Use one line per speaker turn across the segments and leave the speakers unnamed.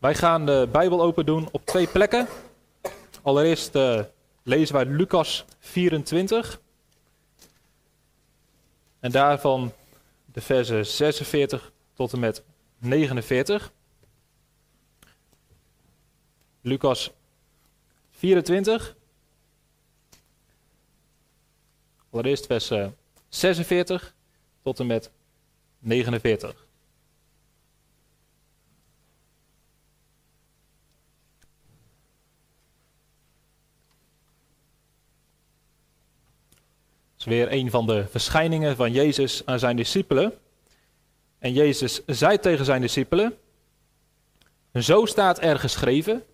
Wij gaan de Bijbel open doen op twee plekken. Allereerst uh, lezen wij Lucas 24. En daarvan de versen 46 tot en met 49. Lucas 24. Allereerst vers 46 tot en met 49. Is weer een van de verschijningen van Jezus aan zijn discipelen. En Jezus zei tegen zijn discipelen: Zo staat er geschreven,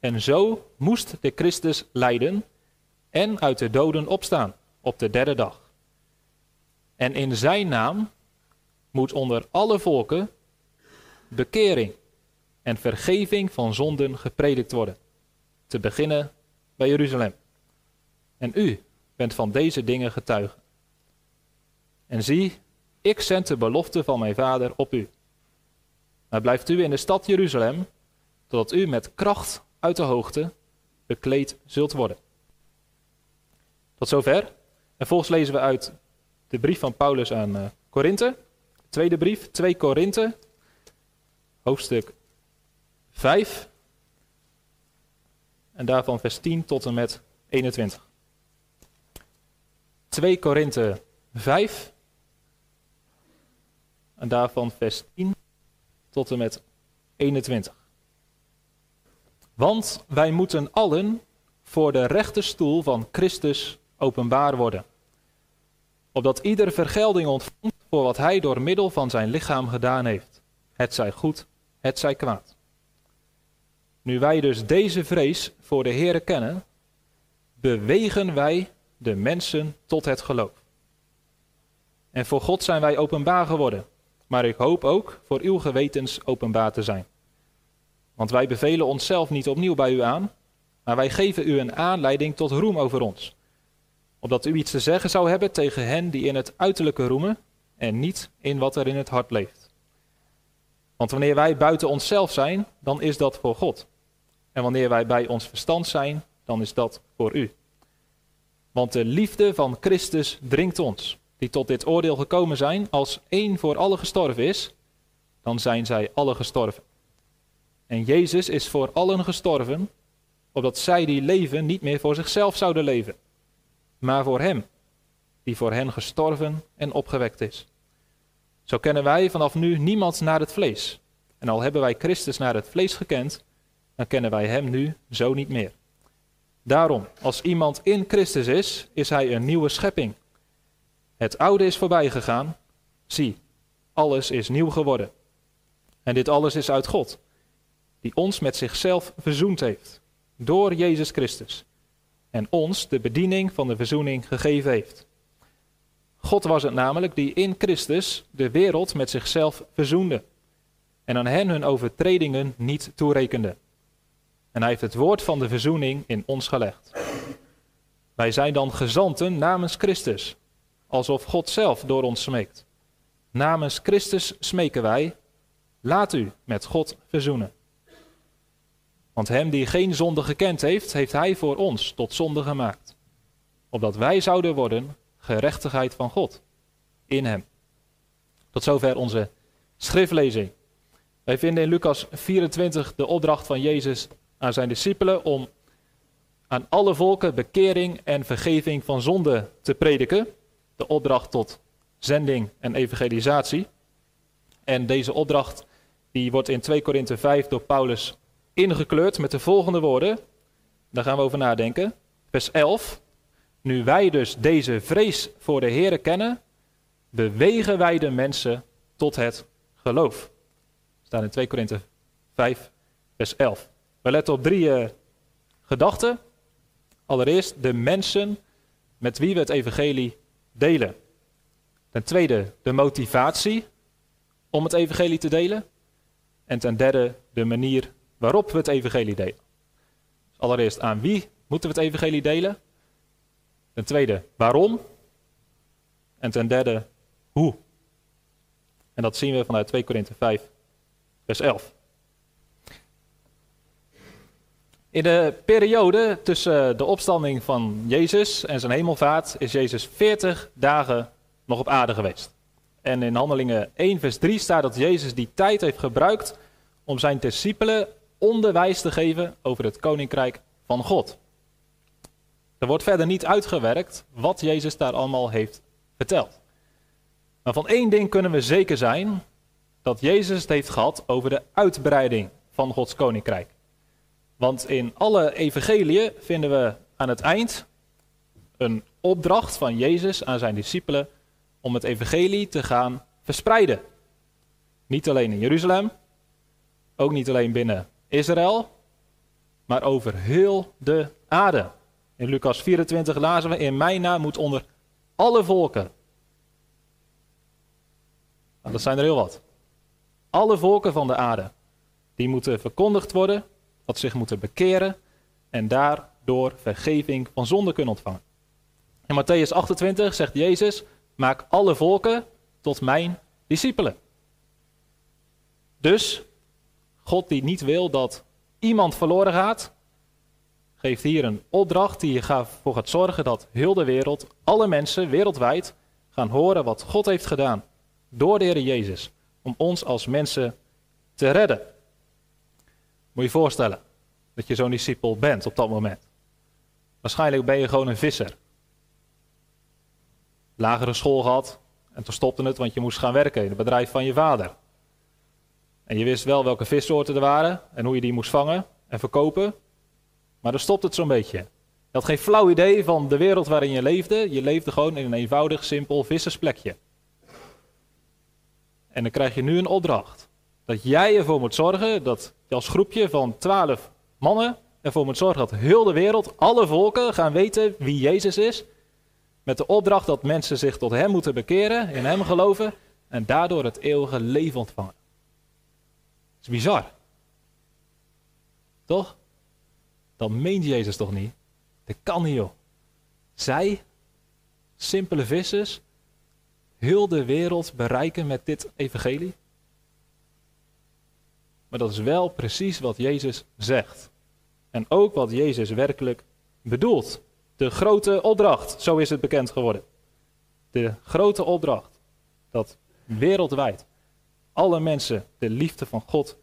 en zo moest de Christus lijden en uit de doden opstaan op de derde dag. En in zijn naam moet onder alle volken bekering en vergeving van zonden gepredikt worden, te beginnen bij Jeruzalem. En u, bent van deze dingen getuige. En zie, ik zend de belofte van mijn vader op u. Maar blijft u in de stad Jeruzalem, totdat u met kracht uit de hoogte bekleed zult worden. Tot zover. En volgens lezen we uit de brief van Paulus aan uh. Tweede brief, 2 Korinthe, hoofdstuk 5. En daarvan vers 10 tot en met 21. 2 Korinthe 5. En daarvan vers 10 tot en met 21. Want wij moeten allen voor de rechte stoel van Christus openbaar worden. Opdat ieder vergelding ontvangt voor wat hij door middel van zijn lichaam gedaan heeft. Het zij goed, het zij kwaad. Nu wij dus deze vrees voor de Heere kennen, bewegen wij de mensen tot het geloof. En voor God zijn wij openbaar geworden, maar ik hoop ook voor uw gewetens openbaar te zijn. Want wij bevelen onszelf niet opnieuw bij u aan, maar wij geven u een aanleiding tot roem over ons. Opdat u iets te zeggen zou hebben tegen hen die in het uiterlijke roemen en niet in wat er in het hart leeft. Want wanneer wij buiten onszelf zijn, dan is dat voor God. En wanneer wij bij ons verstand zijn, dan is dat voor u. Want de liefde van Christus dringt ons, die tot dit oordeel gekomen zijn, als één voor alle gestorven is, dan zijn zij alle gestorven. En Jezus is voor allen gestorven, opdat zij die leven niet meer voor zichzelf zouden leven, maar voor Hem, die voor hen gestorven en opgewekt is. Zo kennen wij vanaf nu niemand naar het vlees. En al hebben wij Christus naar het vlees gekend, dan kennen wij Hem nu zo niet meer. Daarom, als iemand in Christus is, is hij een nieuwe schepping. Het oude is voorbij gegaan. Zie, alles is nieuw geworden. En dit alles is uit God, die ons met zichzelf verzoend heeft, door Jezus Christus, en ons de bediening van de verzoening gegeven heeft. God was het namelijk die in Christus de wereld met zichzelf verzoende, en aan hen hun overtredingen niet toerekende en hij heeft het woord van de verzoening in ons gelegd. Wij zijn dan gezanten namens Christus, alsof God zelf door ons smeekt. Namens Christus smeken wij, laat u met God verzoenen. Want hem die geen zonde gekend heeft, heeft hij voor ons tot zonde gemaakt. Opdat wij zouden worden gerechtigheid van God in hem. Tot zover onze schriftlezing. Wij vinden in Lucas 24 de opdracht van Jezus aan zijn discipelen om aan alle volken bekering en vergeving van zonde te prediken. De opdracht tot zending en evangelisatie. En deze opdracht die wordt in 2 Korinthe 5 door Paulus ingekleurd met de volgende woorden. Daar gaan we over nadenken. Vers 11. Nu wij dus deze vrees voor de Here kennen, bewegen wij de mensen tot het geloof. Staat in 2 Korinthe 5, vers 11. We letten op drie uh, gedachten. Allereerst de mensen met wie we het evangelie delen. Ten tweede de motivatie om het evangelie te delen. En ten derde de manier waarop we het evangelie delen. Dus allereerst aan wie moeten we het evangelie delen? Ten tweede waarom? En ten derde hoe? En dat zien we vanuit 2 Korinthe 5, vers 11. In de periode tussen de opstanding van Jezus en zijn hemelvaart is Jezus 40 dagen nog op aarde geweest. En in Handelingen 1, vers 3 staat dat Jezus die tijd heeft gebruikt om zijn discipelen onderwijs te geven over het koninkrijk van God. Er wordt verder niet uitgewerkt wat Jezus daar allemaal heeft verteld. Maar van één ding kunnen we zeker zijn: dat Jezus het heeft gehad over de uitbreiding van Gods koninkrijk. Want in alle evangeliën vinden we aan het eind een opdracht van Jezus aan zijn discipelen om het evangelie te gaan verspreiden. Niet alleen in Jeruzalem, ook niet alleen binnen Israël, maar over heel de aarde. In Lucas 24 lazen we: In mijn naam moet onder alle volken. Nou, dat zijn er heel wat. Alle volken van de aarde. Die moeten verkondigd worden, dat zich moeten bekeren en daardoor vergeving van zonde kunnen ontvangen. In Matthäus 28 zegt Jezus: Maak alle volken tot mijn discipelen. Dus God die niet wil dat iemand verloren gaat, geeft hier een opdracht die ervoor gaat zorgen dat heel de wereld, alle mensen wereldwijd, gaan horen wat God heeft gedaan door de Heer Jezus om ons als mensen te redden. Moet je je voorstellen dat je zo'n discipel bent op dat moment. Waarschijnlijk ben je gewoon een visser. Lagere school gehad en toen stopte het, want je moest gaan werken in het bedrijf van je vader. En je wist wel welke vissoorten er waren en hoe je die moest vangen en verkopen. Maar dan stopt het zo'n beetje. Je had geen flauw idee van de wereld waarin je leefde. Je leefde gewoon in een eenvoudig, simpel vissersplekje. En dan krijg je nu een opdracht. Dat jij ervoor moet zorgen dat je als groepje van twaalf mannen ervoor moet zorgen dat heel de wereld, alle volken gaan weten wie Jezus is. Met de opdracht dat mensen zich tot Hem moeten bekeren, in Hem geloven en daardoor het eeuwige leven ontvangen. Dat is bizar. Toch? Dat meent Jezus toch niet? Dat kan niet joh. Zij, simpele vissers, heel de wereld bereiken met dit evangelie? Maar dat is wel precies wat Jezus zegt. En ook wat Jezus werkelijk bedoelt. De grote opdracht, zo is het bekend geworden. De grote opdracht dat wereldwijd alle mensen de liefde van God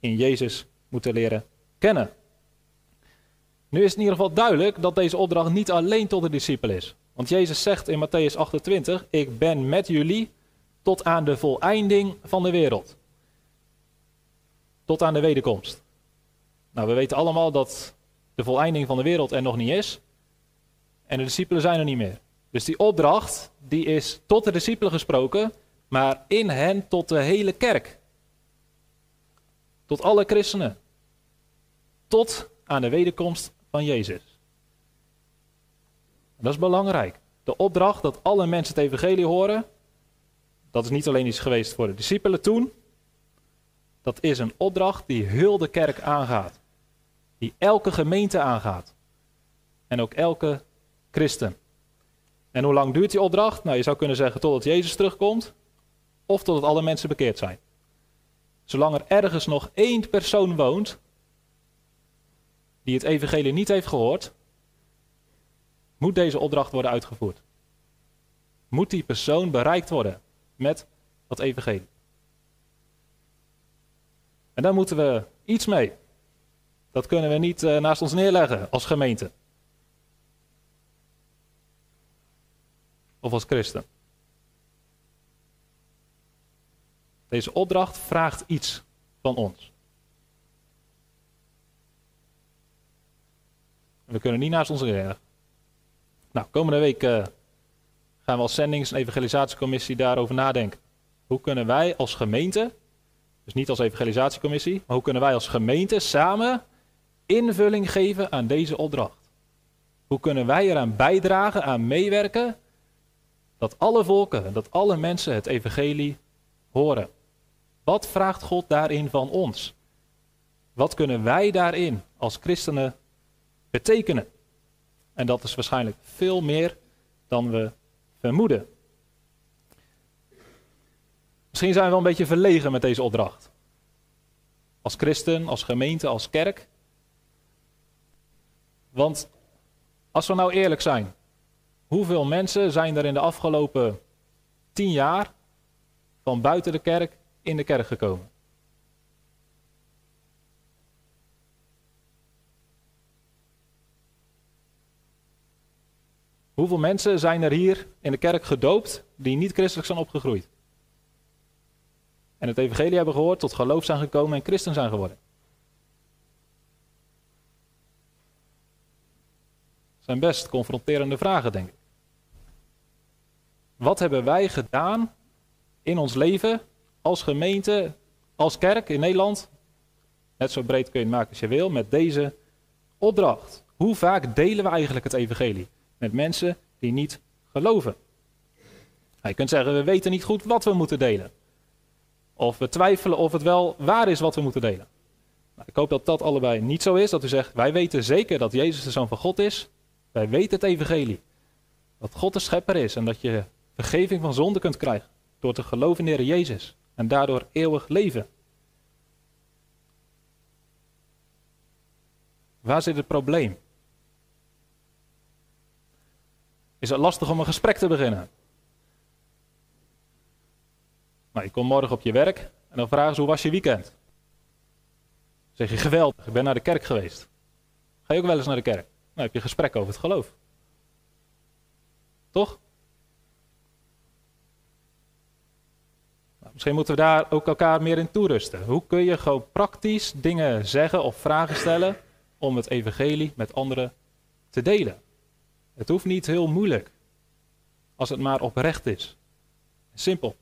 in Jezus moeten leren kennen. Nu is het in ieder geval duidelijk dat deze opdracht niet alleen tot de discipel is. Want Jezus zegt in Matthäus 28: Ik ben met jullie tot aan de voleinding van de wereld. Tot aan de wederkomst. Nou, we weten allemaal dat de voleinding van de wereld er nog niet is. En de discipelen zijn er niet meer. Dus die opdracht, die is tot de discipelen gesproken, maar in hen tot de hele kerk. Tot alle christenen. Tot aan de wederkomst van Jezus. Dat is belangrijk. De opdracht dat alle mensen het evangelie horen, dat is niet alleen iets geweest voor de discipelen toen. Dat is een opdracht die heel de kerk aangaat. Die elke gemeente aangaat. En ook elke christen. En hoe lang duurt die opdracht? Nou, je zou kunnen zeggen totdat Jezus terugkomt. Of totdat alle mensen bekeerd zijn. Zolang er ergens nog één persoon woont die het evangelie niet heeft gehoord, moet deze opdracht worden uitgevoerd. Moet die persoon bereikt worden met dat evangelie. En daar moeten we iets mee. Dat kunnen we niet uh, naast ons neerleggen als gemeente. Of als christen. Deze opdracht vraagt iets van ons. we kunnen niet naast ons neerleggen. Nou, komende week uh, gaan we als zendings- en evangelisatiecommissie daarover nadenken. Hoe kunnen wij als gemeente, dus niet als evangelisatiecommissie, maar hoe kunnen wij als gemeente samen invulling geven aan deze opdracht? Hoe kunnen wij eraan bijdragen, aan meewerken, dat alle volken, dat alle mensen het evangelie horen? Wat vraagt God daarin van ons? Wat kunnen wij daarin als christenen betekenen? En dat is waarschijnlijk veel meer dan we vermoeden. Misschien zijn we wel een beetje verlegen met deze opdracht. Als christen, als gemeente, als kerk. Want als we nou eerlijk zijn, hoeveel mensen zijn er in de afgelopen tien jaar van buiten de kerk in de kerk gekomen? Hoeveel mensen zijn er hier in de kerk gedoopt die niet christelijk zijn opgegroeid? En het evangelie hebben gehoord, tot geloof zijn gekomen en christen zijn geworden? Dat zijn best confronterende vragen, denk ik. Wat hebben wij gedaan in ons leven als gemeente, als kerk in Nederland? Net zo breed kun je het maken als je wil, met deze opdracht. Hoe vaak delen we eigenlijk het evangelie? met mensen die niet geloven. Je kunt zeggen, we weten niet goed wat we moeten delen. Of we twijfelen of het wel waar is wat we moeten delen. Nou, ik hoop dat dat allebei niet zo is. Dat u zegt, wij weten zeker dat Jezus de Zoon van God is. Wij weten het evangelie. Dat God de schepper is en dat je vergeving van zonde kunt krijgen. Door te geloven in de Heer Jezus. En daardoor eeuwig leven. Waar zit het probleem? is het lastig om een gesprek te beginnen. Nou, je komt morgen op je werk en dan vragen ze hoe was je weekend? Dan zeg je geweldig, ik ben naar de kerk geweest. Ga je ook wel eens naar de kerk? Nou heb je gesprek over het geloof. Toch? Nou, misschien moeten we daar ook elkaar meer in toerusten. Hoe kun je gewoon praktisch dingen zeggen of vragen stellen om het evangelie met anderen te delen? Het hoeft niet heel moeilijk. Als het maar oprecht is. Simpel.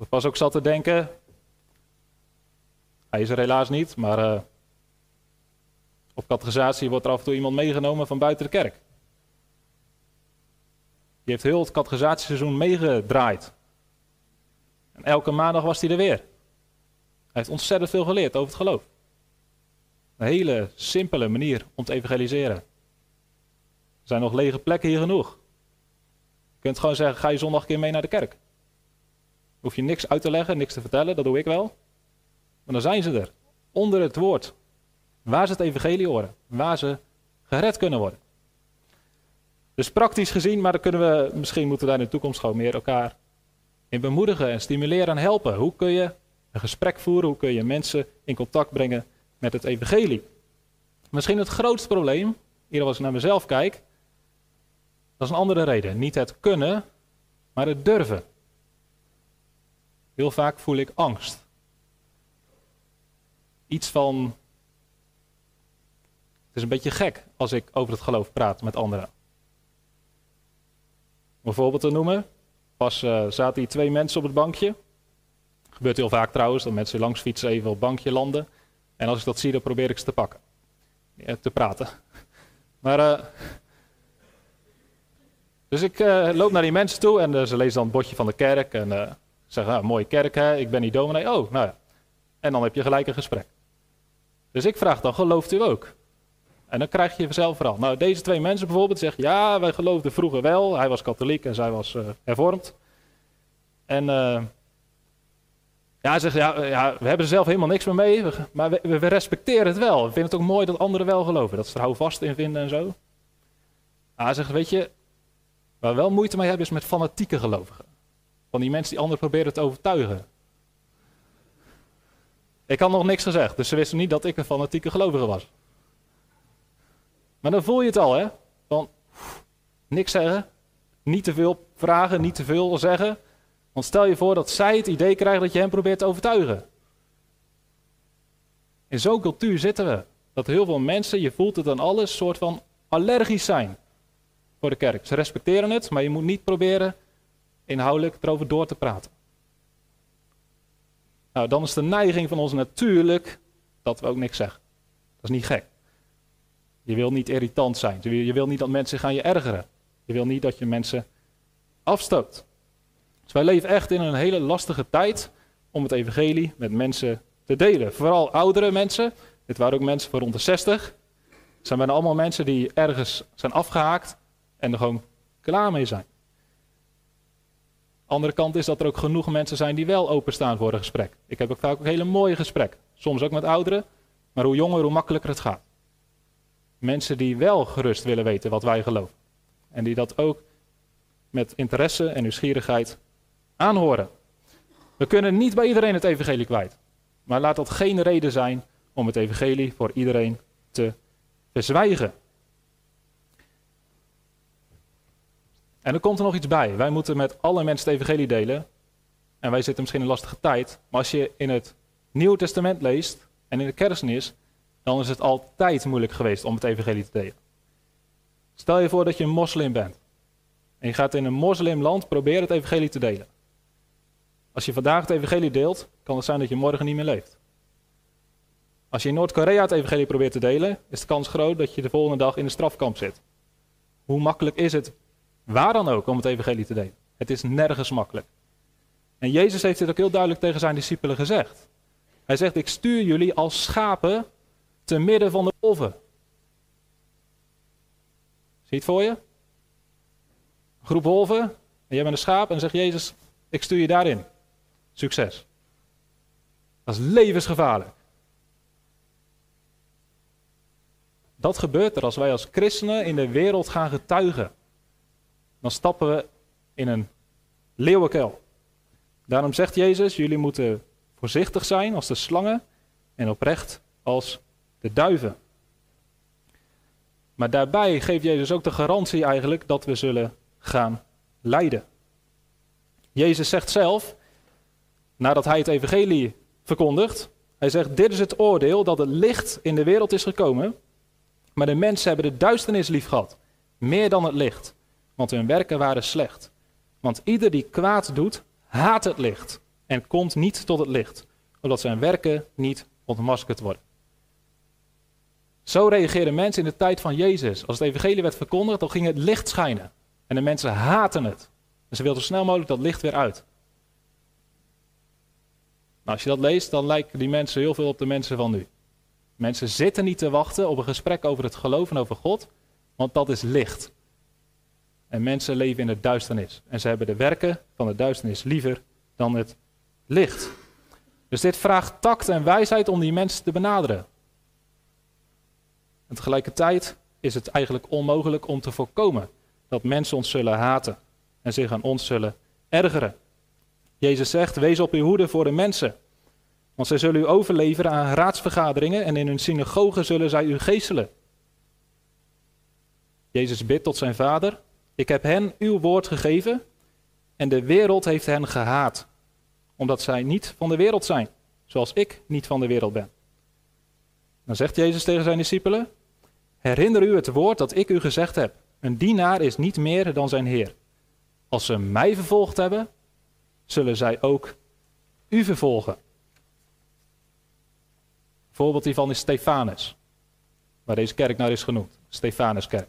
Ik was ook zat te denken. Hij is er helaas niet, maar uh, op catechisatie wordt er af en toe iemand meegenomen van buiten de kerk. Die heeft heel het catechisatieseizoen meegedraaid. En elke maandag was hij er weer. Hij heeft ontzettend veel geleerd over het geloof. Een hele simpele manier om te evangeliseren zijn nog lege plekken hier genoeg. Je kunt gewoon zeggen, ga je zondag een keer mee naar de kerk. Hoef je niks uit te leggen, niks te vertellen, dat doe ik wel. Maar dan zijn ze er, onder het woord. Waar ze het evangelie horen, waar ze gered kunnen worden. Dus praktisch gezien, maar dan kunnen we, misschien moeten we daar in de toekomst gewoon meer elkaar in bemoedigen en stimuleren en helpen. Hoe kun je een gesprek voeren, hoe kun je mensen in contact brengen met het evangelie? Misschien het grootste probleem, hier als ik naar mezelf kijk, dat is een andere reden. Niet het kunnen, maar het durven. Heel vaak voel ik angst. Iets van. Het is een beetje gek als ik over het geloof praat met anderen. Om een voorbeeld te noemen. Pas uh, zaten hier twee mensen op het bankje. Gebeurt heel vaak trouwens, dat mensen langs fietsen even op het bankje landen. En als ik dat zie, dan probeer ik ze te pakken. Ja, te praten. Maar uh, dus ik loop naar die mensen toe en ze lezen dan het bordje van de kerk en zeggen, nou, mooie kerk hè, ik ben niet dominee. Oh, nou ja. En dan heb je gelijk een gesprek. Dus ik vraag dan, gelooft u ook? En dan krijg je zelf vooral. Nou, deze twee mensen bijvoorbeeld zeggen, ja, wij geloofden vroeger wel. Hij was katholiek en zij was hervormd. En ja, hij zegt, ja, ja, we hebben er zelf helemaal niks meer mee, maar we, we, respecteren het wel. We vinden het ook mooi dat anderen wel geloven, dat ze er houvast in vinden en zo. hij zegt, weet je, Waar we wel moeite mee hebben is met fanatieke gelovigen. Van die mensen die anderen proberen te overtuigen. Ik had nog niks gezegd, dus ze wisten niet dat ik een fanatieke gelovige was. Maar dan voel je het al, hè? Van niks zeggen, niet te veel vragen, niet te veel zeggen. Want stel je voor dat zij het idee krijgen dat je hem probeert te overtuigen. In zo'n cultuur zitten we. Dat heel veel mensen, je voelt het aan alles, soort van allergisch zijn voor de kerk. Ze respecteren het, maar je moet niet proberen inhoudelijk erover door te praten. Nou, dan is de neiging van ons natuurlijk dat we ook niks zeggen. Dat is niet gek. Je wil niet irritant zijn. Je wil niet dat mensen zich aan je ergeren. Je wil niet dat je mensen afstoot. Dus wij leven echt in een hele lastige tijd om het evangelie met mensen te delen. Vooral oudere mensen. Dit waren ook mensen van rond de 60. Het zijn bijna allemaal mensen die ergens zijn afgehaakt en er gewoon klaar mee zijn. Andere kant is dat er ook genoeg mensen zijn die wel openstaan voor een gesprek. Ik heb ook vaak ook hele mooie gesprekken. Soms ook met ouderen, maar hoe jonger, hoe makkelijker het gaat. Mensen die wel gerust willen weten wat wij geloven. En die dat ook met interesse en nieuwsgierigheid aanhoren. We kunnen niet bij iedereen het evangelie kwijt. Maar laat dat geen reden zijn om het evangelie voor iedereen te verzwijgen. En er komt er nog iets bij. Wij moeten met alle mensen het evangelie delen. En wij zitten misschien in een lastige tijd. Maar als je in het Nieuwe Testament leest en in de kerstmis, dan is het altijd moeilijk geweest om het evangelie te delen. Stel je voor dat je een moslim bent. En je gaat in een moslimland proberen het evangelie te delen. Als je vandaag het evangelie deelt, kan het zijn dat je morgen niet meer leeft. Als je in Noord-Korea het evangelie probeert te delen, is de kans groot dat je de volgende dag in de strafkamp zit. Hoe makkelijk is het, waar dan ook, om het evangelie te delen? Het is nergens makkelijk. En Jezus heeft dit ook heel duidelijk tegen zijn discipelen gezegd. Hij zegt, ik stuur jullie als schapen te midden van de wolven. Zie je het voor je? Groep wolven, en jij bent een schaap, en zegt Jezus, ik stuur je daarin. Succes. Dat is levensgevaarlijk. Dat gebeurt er als wij als christenen in de wereld gaan getuigen. Dan stappen we in een leeuwenkel. Daarom zegt Jezus, jullie moeten voorzichtig zijn als de slangen en oprecht als de duiven. Maar daarbij geeft Jezus ook de garantie eigenlijk dat we zullen gaan lijden. Jezus zegt zelf, nadat hij het evangelie verkondigt, hij zegt, dit is het oordeel dat het licht in de wereld is gekomen, maar de mensen hebben de duisternis lief gehad, meer dan het licht, want hun werken waren slecht. Want ieder die kwaad doet, haat het licht en komt niet tot het licht, omdat zijn werken niet ontmaskerd worden. Zo reageerden mensen in de tijd van Jezus. Als het evangelie werd verkondigd, dan ging het licht schijnen. En de mensen haten het. En ze wilden zo snel mogelijk dat licht weer uit. Nou, als je dat leest, dan lijken die mensen heel veel op de mensen van nu. Mensen zitten niet te wachten op een gesprek over het geloof en over God, want dat is licht. En mensen leven in de duisternis. En ze hebben de werken van de duisternis liever dan het licht. Dus dit vraagt tact en wijsheid om die mensen te benaderen. En tegelijkertijd is het eigenlijk onmogelijk om te voorkomen dat mensen ons zullen haten en zich aan ons zullen ergeren. Jezus zegt: Wees op uw hoede voor de mensen, want zij zullen u overleveren aan raadsvergaderingen en in hun synagogen zullen zij u geestelen. Jezus bidt tot zijn vader: Ik heb hen uw woord gegeven en de wereld heeft hen gehaat, omdat zij niet van de wereld zijn, zoals ik niet van de wereld ben. Dan zegt Jezus tegen zijn discipelen: Herinner u het woord dat ik u gezegd heb: Een dienaar is niet meer dan zijn Heer. Als ze mij vervolgd hebben, zullen zij ook u vervolgen. Een voorbeeld hiervan is Stefanus, waar deze kerk naar is genoemd. Stefanuskerk.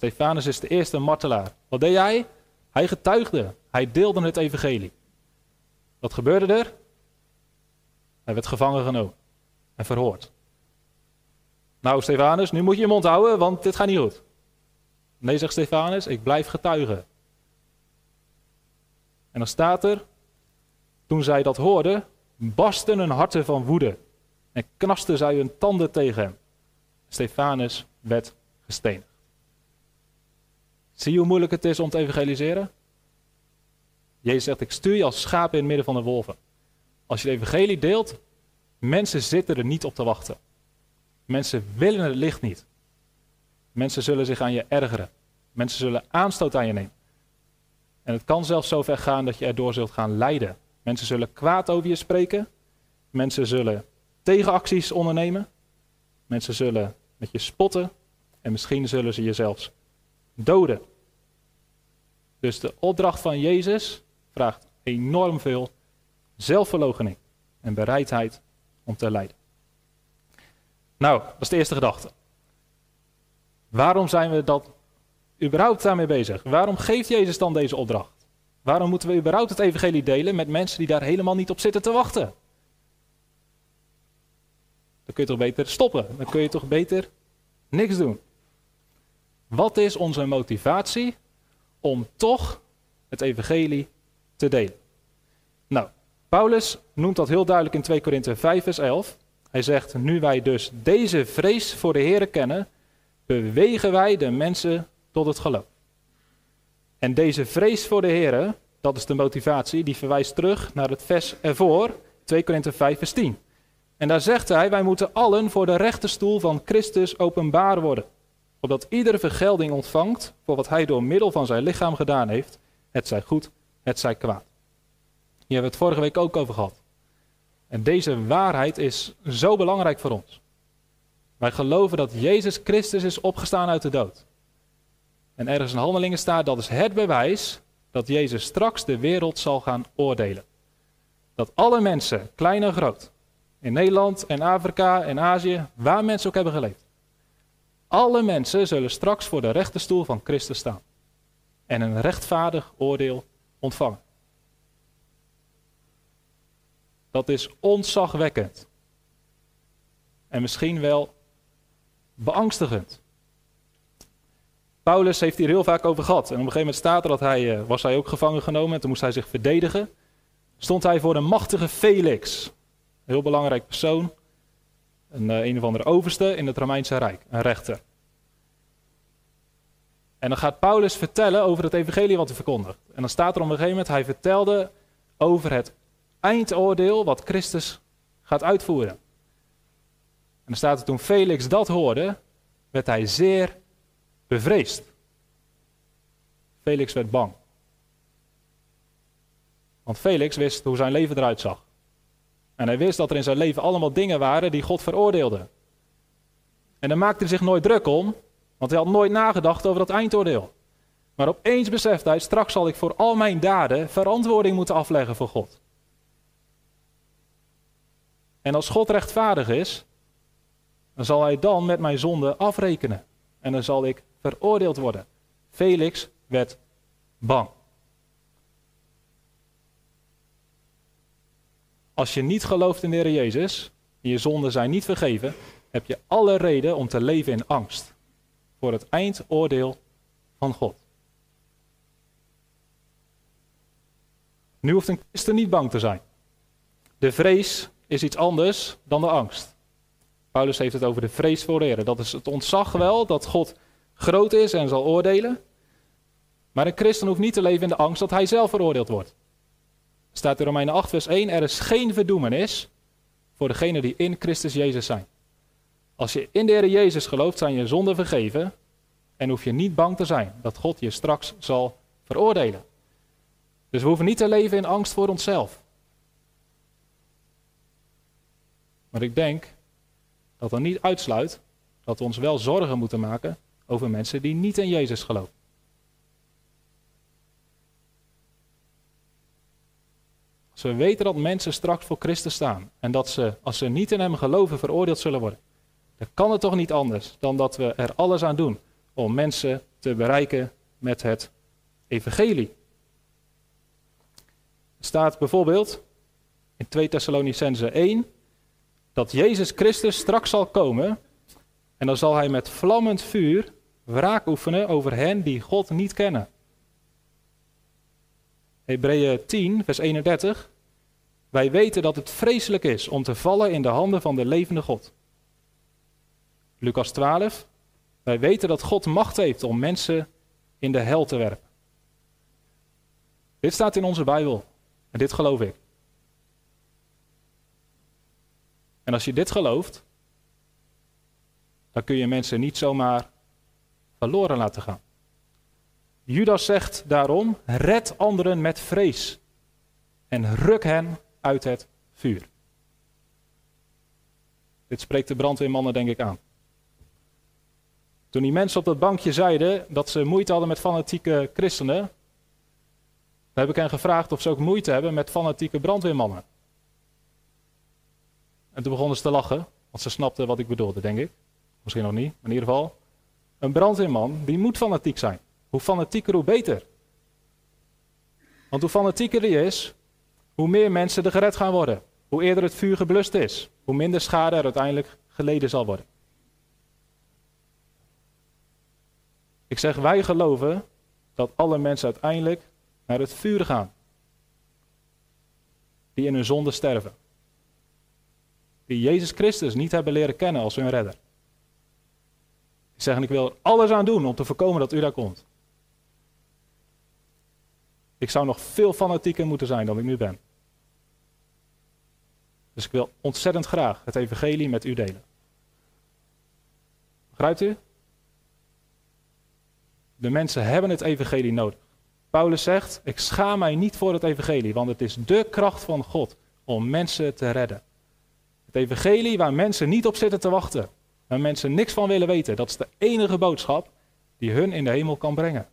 Stefanus is de eerste martelaar. Wat deed hij? Hij getuigde. Hij deelde het evangelie. Wat gebeurde er? Hij werd gevangen genomen en verhoord. Nou, Stefanus, nu moet je je mond houden, want dit gaat niet goed. Nee, zegt Stefanus, ik blijf getuigen. En dan staat er, toen zij dat hoorden, barsten hun harten van woede en knasten zij hun tanden tegen hem. Stefanus werd gestenigd. Zie je hoe moeilijk het is om te evangeliseren? Jezus zegt, ik stuur je als schapen in het midden van de wolven. Als je de evangelie deelt, mensen zitten er niet op te wachten. Mensen willen het licht niet. Mensen zullen zich aan je ergeren. Mensen zullen aanstoot aan je nemen. En het kan zelfs zo ver gaan dat je erdoor zult gaan lijden. Mensen zullen kwaad over je spreken. Mensen zullen tegenacties ondernemen. Mensen zullen met je spotten. En misschien zullen ze je zelfs doden. Dus de opdracht van Jezus vraagt enorm veel zelfverloochening en bereidheid om te lijden. Nou, dat is de eerste gedachte. Waarom zijn we dat überhaupt daarmee bezig? Waarom geeft Jezus dan deze opdracht? Waarom moeten we überhaupt het evangelie delen met mensen die daar helemaal niet op zitten te wachten? Dan kun je toch beter stoppen. Dan kun je toch beter niks doen. Wat is onze motivatie om toch het evangelie te delen? Nou, Paulus noemt dat heel duidelijk in 2 Korinthe 5 vers 11. Hij zegt, nu wij dus deze vrees voor de Heer kennen, bewegen wij de mensen tot het geloof. En deze vrees voor de Heer, dat is de motivatie, die verwijst terug naar het vers ervoor, 2 Korinthe 5 vers 10. En daar zegt hij, wij moeten allen voor de rechterstoel van Christus openbaar worden. Opdat iedere vergelding ontvangt voor wat hij door middel van zijn lichaam gedaan heeft. Het zij goed, het zij kwaad. Hier hebben we het vorige week ook over gehad. En deze waarheid is zo belangrijk voor ons. Wij geloven dat Jezus Christus is opgestaan uit de dood. En ergens in handelingen staat, dat is het bewijs dat Jezus straks de wereld zal gaan oordelen. Dat alle mensen, klein en groot, in Nederland en Afrika en Azië, waar mensen ook hebben geleefd. Alle mensen zullen straks voor de rechterstoel van Christus staan. En een rechtvaardig oordeel ontvangen. Dat is ontzagwekkend. En misschien wel beangstigend. Paulus heeft hier heel vaak over gehad. En op een gegeven moment staat er dat hij, uh, was hij ook gevangen genomen en toen moest hij zich verdedigen. Stond hij voor de machtige Felix. Een heel belangrijk persoon. Een, uh, een of andere overste in het Romeinse Rijk. Een rechter. En dan gaat Paulus vertellen over het evangelie wat hij verkondigt. En dan staat er op een gegeven moment, hij vertelde over het eindoordeel wat Christus gaat uitvoeren. En dan staat er toen Felix dat hoorde, werd hij zeer bevreesd. Felix werd bang. Want Felix wist hoe zijn leven eruit zag. En hij wist dat er in zijn leven allemaal dingen waren die God veroordeelde. En daar maakte hij zich nooit druk om, want hij had nooit nagedacht over dat eindoordeel. Maar opeens beseft hij, straks zal ik voor al mijn daden verantwoording moeten afleggen voor God. En als God rechtvaardig is, dan zal hij dan met mijn zonde afrekenen. En dan zal ik veroordeeld worden. Felix werd bang. Als je niet gelooft in de Heer Jezus, en je zonden zijn niet vergeven, heb je alle reden om te leven in angst voor het eindoordeel van God. Nu hoeft een christen niet bang te zijn. De vrees is iets anders dan de angst. Paulus heeft het over de vrees voor de. Dat is het ontzag wel dat God groot is en zal oordelen. Maar een christen hoeft niet te leven in de angst dat hij zelf veroordeeld wordt. Staat in Romeinen 8, vers 1: Er is geen verdoemenis voor degenen die in Christus Jezus zijn. Als je in de Heer Jezus gelooft, zijn je zonden vergeven. En hoef je niet bang te zijn dat God je straks zal veroordelen. Dus we hoeven niet te leven in angst voor onszelf. Maar ik denk dat dat niet uitsluit dat we ons wel zorgen moeten maken over mensen die niet in Jezus geloven. We weten dat mensen straks voor Christus staan en dat ze, als ze niet in Hem geloven, veroordeeld zullen worden, dan kan het toch niet anders dan dat we er alles aan doen om mensen te bereiken met het Evangelie. Er staat bijvoorbeeld in 2 Thessalonicense 1 dat Jezus Christus straks zal komen en dan zal hij met vlammend vuur wraak oefenen over hen die God niet kennen. Hebreeën 10, vers 31. Wij weten dat het vreselijk is om te vallen in de handen van de levende God. Lucas 12. Wij weten dat God macht heeft om mensen in de hel te werpen. Dit staat in onze Bijbel en dit geloof ik. En als je dit gelooft, dan kun je mensen niet zomaar verloren laten gaan. Judas zegt daarom: red anderen met vrees en ruk hen uit het vuur. Dit spreekt de brandweermannen denk ik aan. Toen die mensen op dat bankje zeiden dat ze moeite hadden met fanatieke christenen, heb ik hen gevraagd of ze ook moeite hebben met fanatieke brandweermannen. En toen begonnen ze te lachen, want ze snapten wat ik bedoelde, denk ik. Misschien nog niet, maar in ieder geval. Een brandweerman, die moet fanatiek zijn. Hoe fanatieker, hoe beter. Want hoe fanatieker hij is, hoe meer mensen er gered gaan worden. Hoe eerder het vuur geblust is, hoe minder schade er uiteindelijk geleden zal worden. Ik zeg, wij geloven dat alle mensen uiteindelijk naar het vuur gaan. Die in hun zonde sterven. Die Jezus Christus niet hebben leren kennen als hun redder. Die zeggen, ik wil er alles aan doen om te voorkomen dat u daar komt. Ik zou nog veel fanatieker moeten zijn dan ik nu ben. Dus ik wil ontzettend graag het evangelie met u delen. Begrijpt u? De mensen hebben het evangelie nodig. Paulus zegt, ik schaam mij niet voor het evangelie, want het is de kracht van God om mensen te redden. Het evangelie waar mensen niet op zitten te wachten, waar mensen niks van willen weten, dat is de enige boodschap die hun in de hemel kan brengen.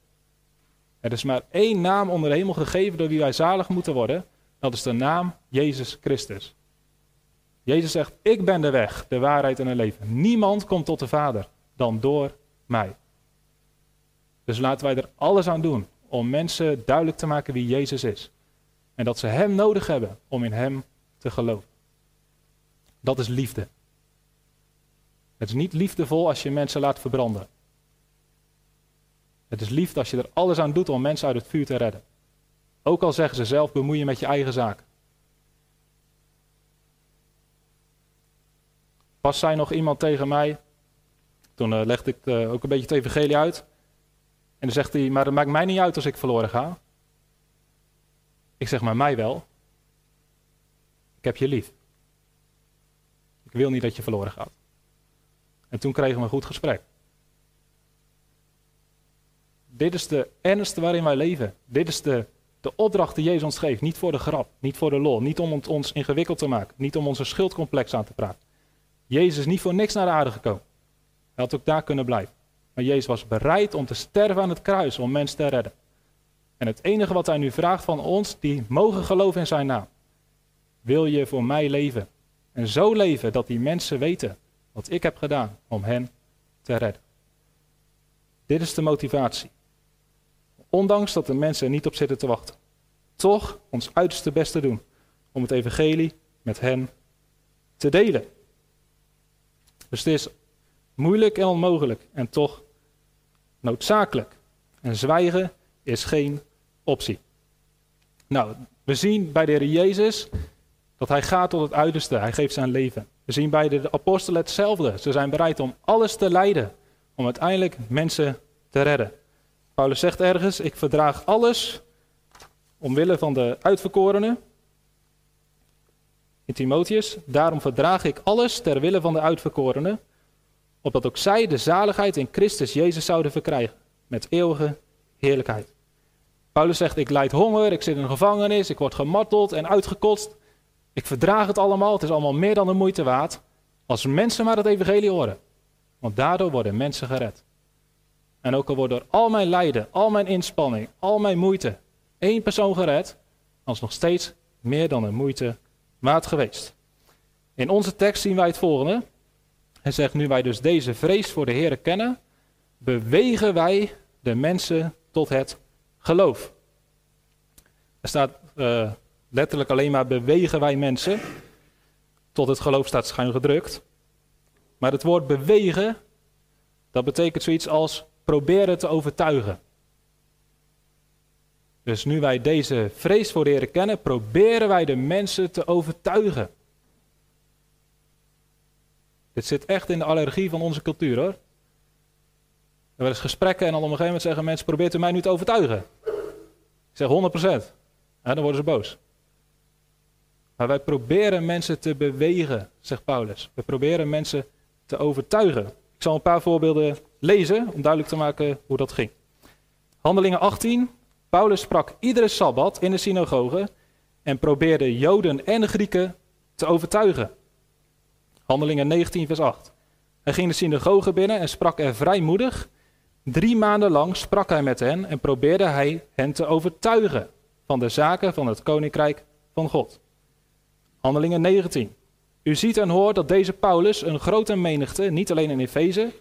Er is maar één naam onder de hemel gegeven door wie wij zalig moeten worden, dat is de naam Jezus Christus. Jezus zegt, ik ben de weg, de waarheid en het leven. Niemand komt tot de Vader dan door mij. Dus laten wij er alles aan doen om mensen duidelijk te maken wie Jezus is. En dat ze Hem nodig hebben om in Hem te geloven. Dat is liefde. Het is niet liefdevol als je mensen laat verbranden. Het is liefde als je er alles aan doet om mensen uit het vuur te redden. Ook al zeggen ze zelf bemoeien met je eigen zaken. Pas zei nog iemand tegen mij, toen uh, legde ik uh, ook een beetje het evangelie uit. En dan zegt hij, maar het maakt mij niet uit als ik verloren ga. Ik zeg, maar mij wel. Ik heb je lief. Ik wil niet dat je verloren gaat. En toen kregen we een goed gesprek. Dit is de ernst waarin wij leven. Dit is de, de opdracht die Jezus ons geeft. Niet voor de grap, niet voor de lol, niet om ons ingewikkeld te maken, niet om onze schuldcomplex aan te praten. Jezus is niet voor niks naar de aarde gekomen. Hij had ook daar kunnen blijven. Maar Jezus was bereid om te sterven aan het kruis om mensen te redden. En het enige wat hij nu vraagt van ons, die mogen geloven in zijn naam. Wil je voor mij leven? En zo leven dat die mensen weten wat ik heb gedaan om hen te redden. Dit is de motivatie. Ondanks dat de mensen er niet op zitten te wachten. Toch ons uiterste best te doen om het evangelie met hen te delen. Dus het is moeilijk en onmogelijk en toch noodzakelijk. En zwijgen is geen optie. Nou, we zien bij de Heer Jezus dat hij gaat tot het uiterste. Hij geeft zijn leven. We zien bij de apostelen hetzelfde. Ze zijn bereid om alles te lijden om uiteindelijk mensen te redden. Paulus zegt ergens: Ik verdraag alles omwille van de uitverkorenen. In Timotheus, daarom verdraag ik alles ter wille van de uitverkorenen, opdat ook zij de zaligheid in Christus Jezus zouden verkrijgen, met eeuwige heerlijkheid. Paulus zegt, ik leid honger, ik zit in een gevangenis, ik word gemarteld en uitgekotst. Ik verdraag het allemaal, het is allemaal meer dan de moeite waard, als mensen maar het evangelie horen. Want daardoor worden mensen gered. En ook al wordt door al mijn lijden, al mijn inspanning, al mijn moeite, één persoon gered, dan is nog steeds meer dan de moeite waard geweest. In onze tekst zien wij het volgende. Hij zegt, nu wij dus deze vrees voor de Heer kennen, bewegen wij de mensen tot het geloof. Er staat uh, letterlijk alleen maar bewegen wij mensen. Tot het geloof staat schuin gedrukt. Maar het woord bewegen, dat betekent zoiets als proberen te overtuigen. Dus nu wij deze vrees voor Heer kennen, proberen wij de mensen te overtuigen. Dit zit echt in de allergie van onze cultuur hoor. Er werden gesprekken en dan op een gegeven moment zeggen mensen, probeert u mij nu te overtuigen? Ik zeg 100%. Ja, dan worden ze boos. Maar wij proberen mensen te bewegen, zegt Paulus. We proberen mensen te overtuigen. Ik zal een paar voorbeelden lezen om duidelijk te maken hoe dat ging. Handelingen 18. Paulus sprak iedere sabbat in de synagoge en probeerde Joden en Grieken te overtuigen. Handelingen 19, vers 8. Hij ging de synagoge binnen en sprak er vrijmoedig. Drie maanden lang sprak hij met hen en probeerde hij hen te overtuigen van de zaken van het koninkrijk van God. Handelingen 19. U ziet en hoort dat deze Paulus een grote menigte, niet alleen in Efeze,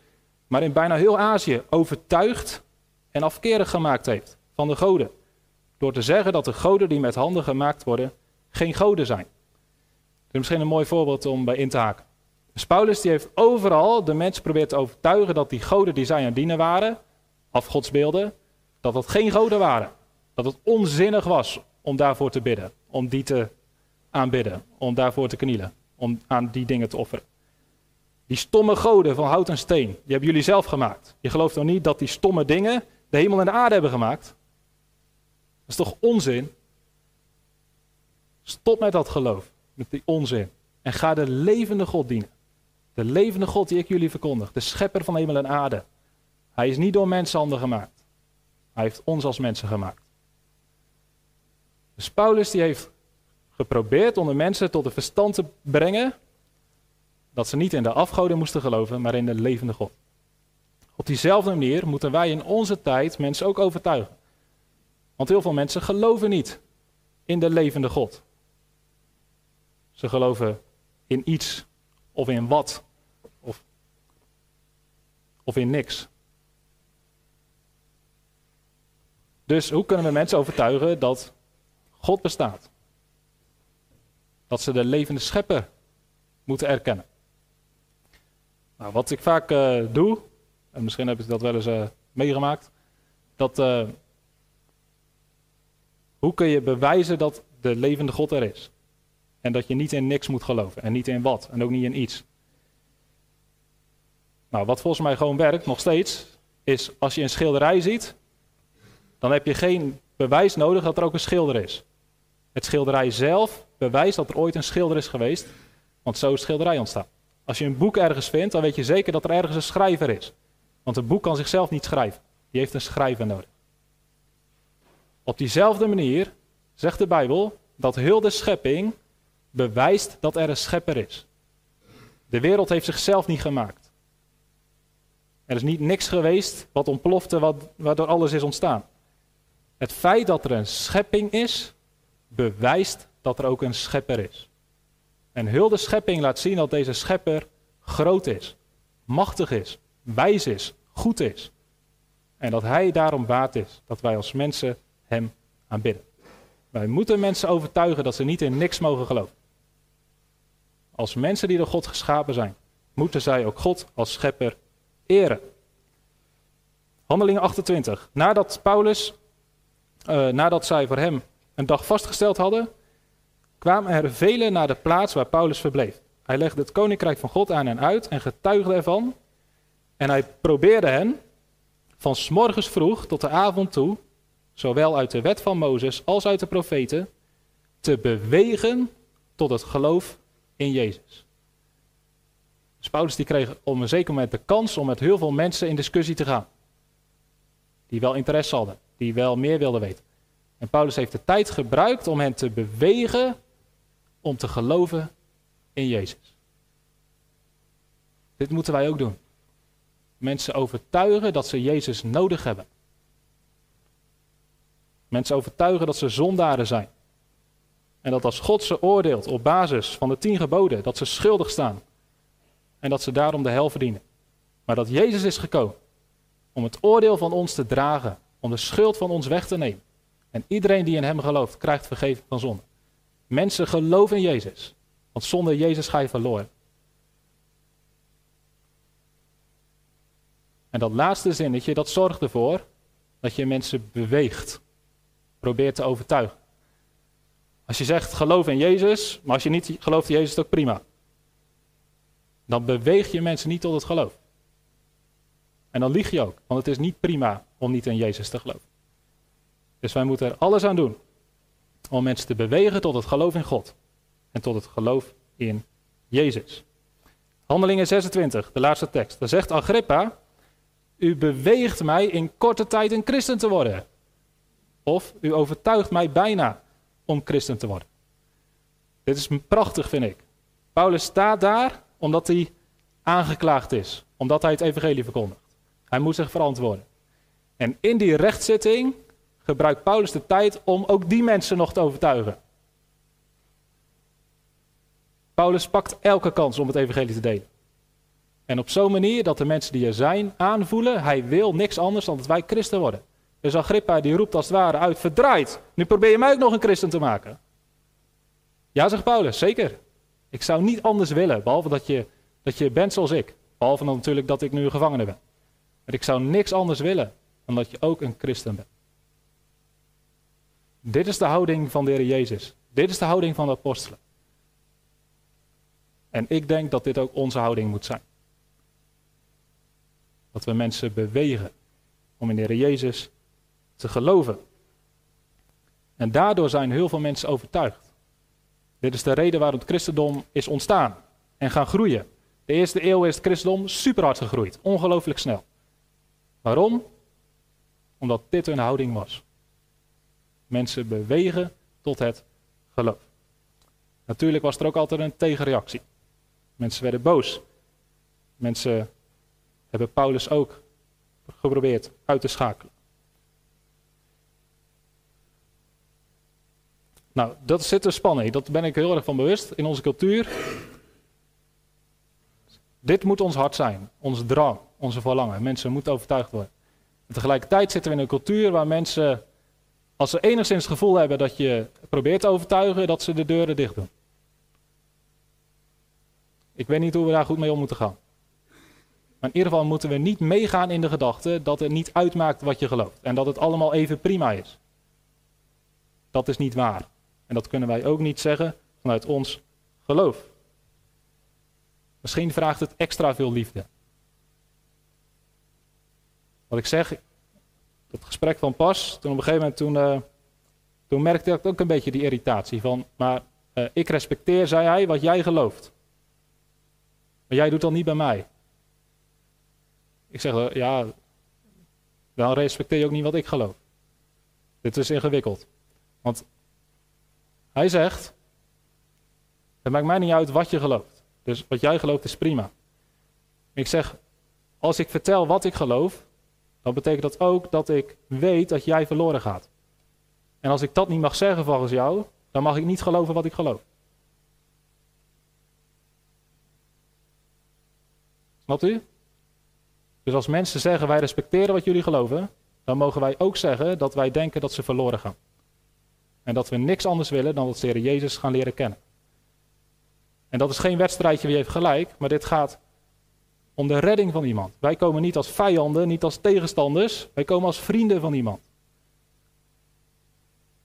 maar in bijna heel Azië, overtuigd en afkerig gemaakt heeft van de goden. Door te zeggen dat de goden die met handen gemaakt worden, geen goden zijn. Dat is misschien een mooi voorbeeld om bij in te haken. Dus Paulus die heeft overal de mensen probeert te overtuigen dat die goden die zij aan dienen waren, afgodsbeelden, dat dat geen goden waren. Dat het onzinnig was om daarvoor te bidden, om die te aanbidden, om daarvoor te knielen, om aan die dingen te offeren. Die stomme goden van hout en steen, die hebben jullie zelf gemaakt. Je gelooft nog niet dat die stomme dingen de hemel en de aarde hebben gemaakt? Dat is toch onzin? Stop met dat geloof, met die onzin. En ga de levende God dienen. De levende God die ik jullie verkondig, de schepper van hemel en aarde. Hij is niet door mensenhanden gemaakt. Hij heeft ons als mensen gemaakt. Dus Paulus die heeft geprobeerd om de mensen tot de verstand te brengen dat ze niet in de afgoden moesten geloven, maar in de levende God. Op diezelfde manier moeten wij in onze tijd mensen ook overtuigen. Want heel veel mensen geloven niet in de levende God. Ze geloven in iets of in wat of, of in niks. Dus hoe kunnen we mensen overtuigen dat God bestaat? Dat ze de levende schepper moeten erkennen. Nou, wat ik vaak uh, doe, en misschien heb ik dat wel eens uh, meegemaakt, dat uh, hoe kun je bewijzen dat de levende God er is? En dat je niet in niks moet geloven en niet in wat en ook niet in iets. Nou, wat volgens mij gewoon werkt, nog steeds, is als je een schilderij ziet, dan heb je geen bewijs nodig dat er ook een schilder is. Het schilderij zelf bewijst dat er ooit een schilder is geweest, want zo is schilderij ontstaan. Als je een boek ergens vindt, dan weet je zeker dat er ergens een schrijver is. Want een boek kan zichzelf niet schrijven. Die heeft een schrijver nodig. Op diezelfde manier zegt de Bijbel dat heel de schepping bewijst dat er een schepper is. De wereld heeft zichzelf niet gemaakt. Er is niet niks geweest wat ontplofte, wat, waardoor alles is ontstaan. Het feit dat er een schepping is, bewijst dat er ook een schepper is. En heel de schepping laat zien dat deze schepper groot is, machtig is, wijs is, goed is. En dat hij daarom waard is dat wij als mensen hem aanbidden. Wij moeten mensen overtuigen dat ze niet in niks mogen geloven. Als mensen die door God geschapen zijn, moeten zij ook God als schepper eren. Handelingen 28. Nadat Paulus, uh, nadat zij voor hem een dag vastgesteld hadden, kwamen er velen naar de plaats waar Paulus verbleef. Hij legde het koninkrijk van God aan en uit en getuigde ervan. En hij probeerde hen van morgens vroeg tot de avond toe, zowel uit de wet van Mozes als uit de profeten, te bewegen tot het geloof in Jezus. Dus Paulus die kreeg op een zeker moment de kans om met heel veel mensen in discussie te gaan. Die wel interesse hadden, die wel meer wilden weten. En Paulus heeft de tijd gebruikt om hen te bewegen om te geloven in Jezus. Dit moeten wij ook doen. Mensen overtuigen dat ze Jezus nodig hebben. Mensen overtuigen dat ze zondaren zijn. En dat als God ze oordeelt op basis van de tien geboden, dat ze schuldig staan. En dat ze daarom de hel verdienen. Maar dat Jezus is gekomen om het oordeel van ons te dragen, om de schuld van ons weg te nemen. En iedereen die in Hem gelooft, krijgt vergeving van zonde. Mensen geloven in Jezus. Want zonder Jezus ga je verloren. En dat laatste zinnetje, dat zorgt ervoor dat je mensen beweegt. Probeert te overtuigen. Als je zegt geloof in Jezus, maar als je niet gelooft in Jezus, is ook prima. Dan beweeg je mensen niet tot het geloof. En dan lieg je ook, want het is niet prima om niet in Jezus te geloven. Dus wij moeten er alles aan doen om mensen te bewegen tot het geloof in God en tot het geloof in Jezus. Handelingen 26, de laatste tekst. Daar zegt Agrippa, u beweegt mij in korte tijd een christen te worden. Of u overtuigt mij bijna om christen te worden. Dit is prachtig, vind ik. Paulus staat daar omdat hij aangeklaagd is, omdat hij het evangelie verkondigt. Hij moet zich verantwoorden. En in die rechtszitting gebruikt Paulus de tijd om ook die mensen nog te overtuigen. Paulus pakt elke kans om het evangelie te delen. En op zo'n manier dat de mensen die er zijn aanvoelen, hij wil niks anders dan dat wij christen worden. Dus Agrippa die roept als het ware uit, verdraaid, nu probeer je mij ook nog een christen te maken. Ja, zegt Paulus, zeker. Ik zou niet anders willen, behalve dat je, dat je bent zoals ik. Behalve dan natuurlijk dat ik nu een gevangene ben. Maar ik zou niks anders willen dan dat je ook een christen bent. Dit is de houding van de Heer Jezus. Dit is de houding van de apostelen. En ik denk dat dit ook onze houding moet zijn. Dat we mensen bewegen om in de Heer Jezus te geloven. En daardoor zijn heel veel mensen overtuigd. Dit is de reden waarom het christendom is ontstaan en gaan groeien. De eerste eeuw is het christendom super hard gegroeid, ongelooflijk snel. Waarom? Omdat dit hun houding was. Mensen bewegen tot het geloof. Natuurlijk was er ook altijd een tegenreactie. Mensen werden boos. Mensen hebben Paulus ook geprobeerd uit te schakelen. Nou, dat zit er spanning. Dat ben ik heel erg van bewust in onze cultuur. Dit moet ons hart zijn, onze drang, onze verlangen. Mensen moeten overtuigd worden. En tegelijkertijd zitten we in een cultuur waar mensen, als ze enigszins gevoel hebben dat je probeert te overtuigen, dat ze de deuren dicht doen. Ik weet niet hoe we daar goed mee om moeten gaan. Maar in ieder geval moeten we niet meegaan in de gedachte dat het niet uitmaakt wat je gelooft. En dat het allemaal even prima is. Dat is niet waar. En dat kunnen wij ook niet zeggen vanuit ons geloof. Misschien vraagt het extra veel liefde. Wat ik zeg, dat gesprek van pas, toen op een gegeven moment toen, uh, toen merkte ik ook een beetje die irritatie van, maar uh, ik respecteer, zei hij, wat jij gelooft. Maar jij doet dat niet bij mij. Ik zeg, uh, ja, dan respecteer je ook niet wat ik geloof. Dit is ingewikkeld. Want hij zegt, het maakt mij niet uit wat je gelooft. Dus wat jij gelooft is prima. Ik zeg, als ik vertel wat ik geloof, dan betekent dat ook dat ik weet dat jij verloren gaat. En als ik dat niet mag zeggen volgens jou, dan mag ik niet geloven wat ik geloof. Snapt u? Dus als mensen zeggen wij respecteren wat jullie geloven, dan mogen wij ook zeggen dat wij denken dat ze verloren gaan. En dat we niks anders willen dan dat ze Jezus gaan leren kennen. En dat is geen wedstrijdje wie heeft gelijk, maar dit gaat om de redding van iemand. Wij komen niet als vijanden, niet als tegenstanders, wij komen als vrienden van iemand.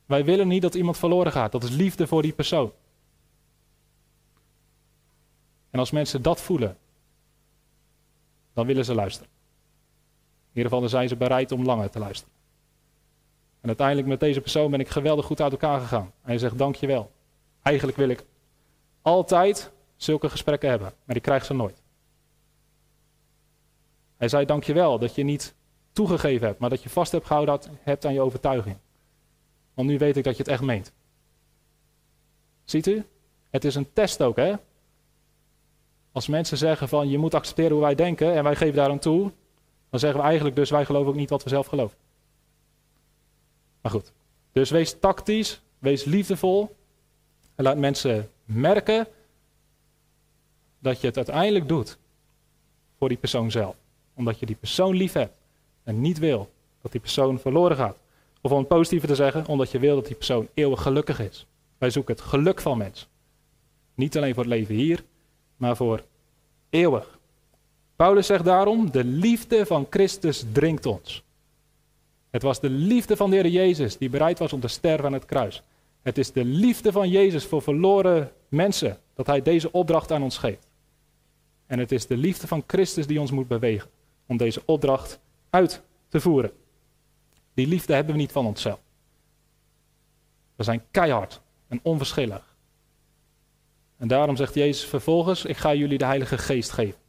Wij willen niet dat iemand verloren gaat, dat is liefde voor die persoon. En als mensen dat voelen, dan willen ze luisteren. In ieder geval zijn ze bereid om langer te luisteren. En uiteindelijk met deze persoon ben ik geweldig goed uit elkaar gegaan. Hij zegt dankjewel. Eigenlijk wil ik altijd zulke gesprekken hebben, maar ik krijg ze nooit. Hij zei dankjewel dat je niet toegegeven hebt, maar dat je vast hebt gehouden hebt aan je overtuiging. Want nu weet ik dat je het echt meent. Ziet u? Het is een test ook, hè? Als mensen zeggen van je moet accepteren hoe wij denken en wij geven daar aan toe, dan zeggen we eigenlijk dus wij geloven ook niet wat we zelf geloven. Maar goed, dus wees tactisch, wees liefdevol en laat mensen merken dat je het uiteindelijk doet voor die persoon zelf. Omdat je die persoon lief hebt en niet wil dat die persoon verloren gaat. Of om het positieve te zeggen, omdat je wil dat die persoon eeuwig gelukkig is. Wij zoeken het geluk van mensen. Niet alleen voor het leven hier, maar voor eeuwig. Paulus zegt daarom, de liefde van Christus dringt ons. Het was de liefde van de Heer Jezus die bereid was om te sterven aan het kruis. Het is de liefde van Jezus voor verloren mensen dat Hij deze opdracht aan ons geeft. En het is de liefde van Christus die ons moet bewegen om deze opdracht uit te voeren. Die liefde hebben we niet van onszelf. We zijn keihard en onverschillig. En daarom zegt Jezus vervolgens: Ik ga jullie de Heilige Geest geven.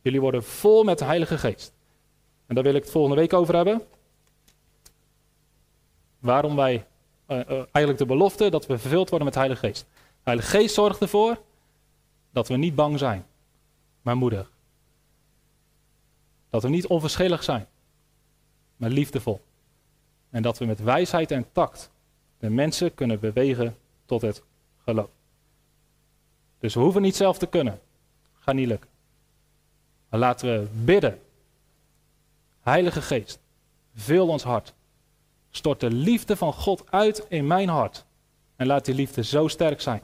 Jullie worden vol met de Heilige Geest. En daar wil ik het volgende week over hebben. Waarom wij, uh, uh, eigenlijk de belofte dat we vervuld worden met de Heilige Geest. De Heilige Geest zorgt ervoor dat we niet bang zijn, maar moedig. Dat we niet onverschillig zijn, maar liefdevol. En dat we met wijsheid en tact de mensen kunnen bewegen tot het geloof. Dus we hoeven niet zelf te kunnen. Gaat niet lukken. Maar laten we bidden. Heilige Geest, vul ons hart. Stort de liefde van God uit in mijn hart. En laat die liefde zo sterk zijn.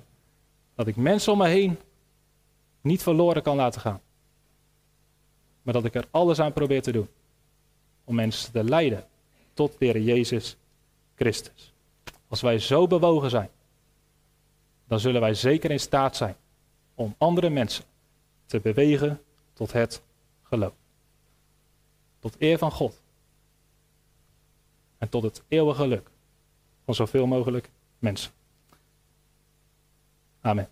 Dat ik mensen om me heen niet verloren kan laten gaan. Maar dat ik er alles aan probeer te doen. Om mensen te leiden tot de Jezus Christus. Als wij zo bewogen zijn, dan zullen wij zeker in staat zijn om andere mensen te bewegen tot het geloof. Tot eer van God. En tot het eeuwige geluk van zoveel mogelijk mensen. Amen.